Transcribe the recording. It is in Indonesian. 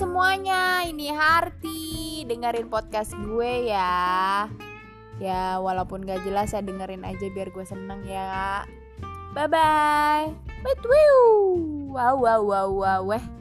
semuanya, ini Harti. Dengerin podcast gue ya. Ya walaupun gak jelas ya dengerin aja biar gue seneng ya. Bye bye Bye Wow wow wow wow weh.